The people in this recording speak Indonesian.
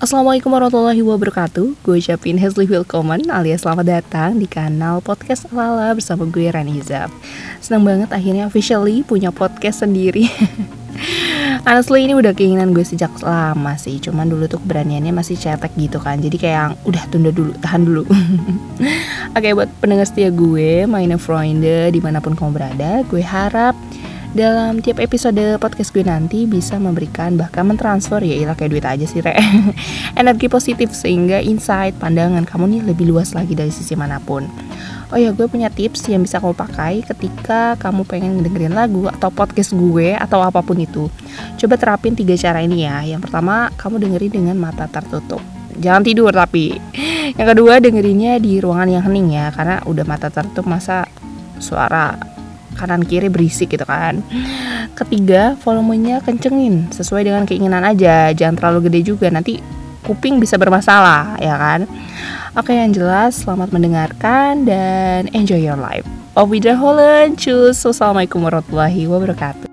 Assalamualaikum warahmatullahi wabarakatuh. Gue ucapin Hesley Willkommen alias selamat datang di kanal podcast Lala bersama gue Rani Zab Senang banget akhirnya officially punya podcast sendiri. Honestly ini udah keinginan gue sejak lama sih. Cuman dulu tuh keberaniannya masih cetek gitu kan. Jadi kayak yang udah tunda dulu, tahan dulu. Oke buat pendengar setia gue, Maina Freunde di mana pun kamu berada Gue harap dalam tiap episode podcast gue nanti bisa memberikan bahkan mentransfer. Ya ilah kayak duit aja sih re. Energi positif sehingga insight pandangan kamu nih lebih luas lagi dari sisi mana pun. Oh ya gue punya tips yang bisa kamu pakai ketika kamu pengen dengerin lagu atau podcast gue atau apa pun itu. Coba terapin tiga cara ini ya. Yang pertama kamu dengerin dengan mata tertutup. Jangan tidur tapi. Yang kedua dengerinnya di ruangan yang hening ya karena udah mata tertutup masa suara kanan kiri berisik gitu kan. Ketiga volumenya kencengin sesuai dengan keinginan aja jangan terlalu gede juga nanti kuping bisa bermasalah ya kan. Oke yang jelas selamat mendengarkan dan enjoy your life. Auf Wiederholen, cus, wassalamualaikum warahmatullahi wabarakatuh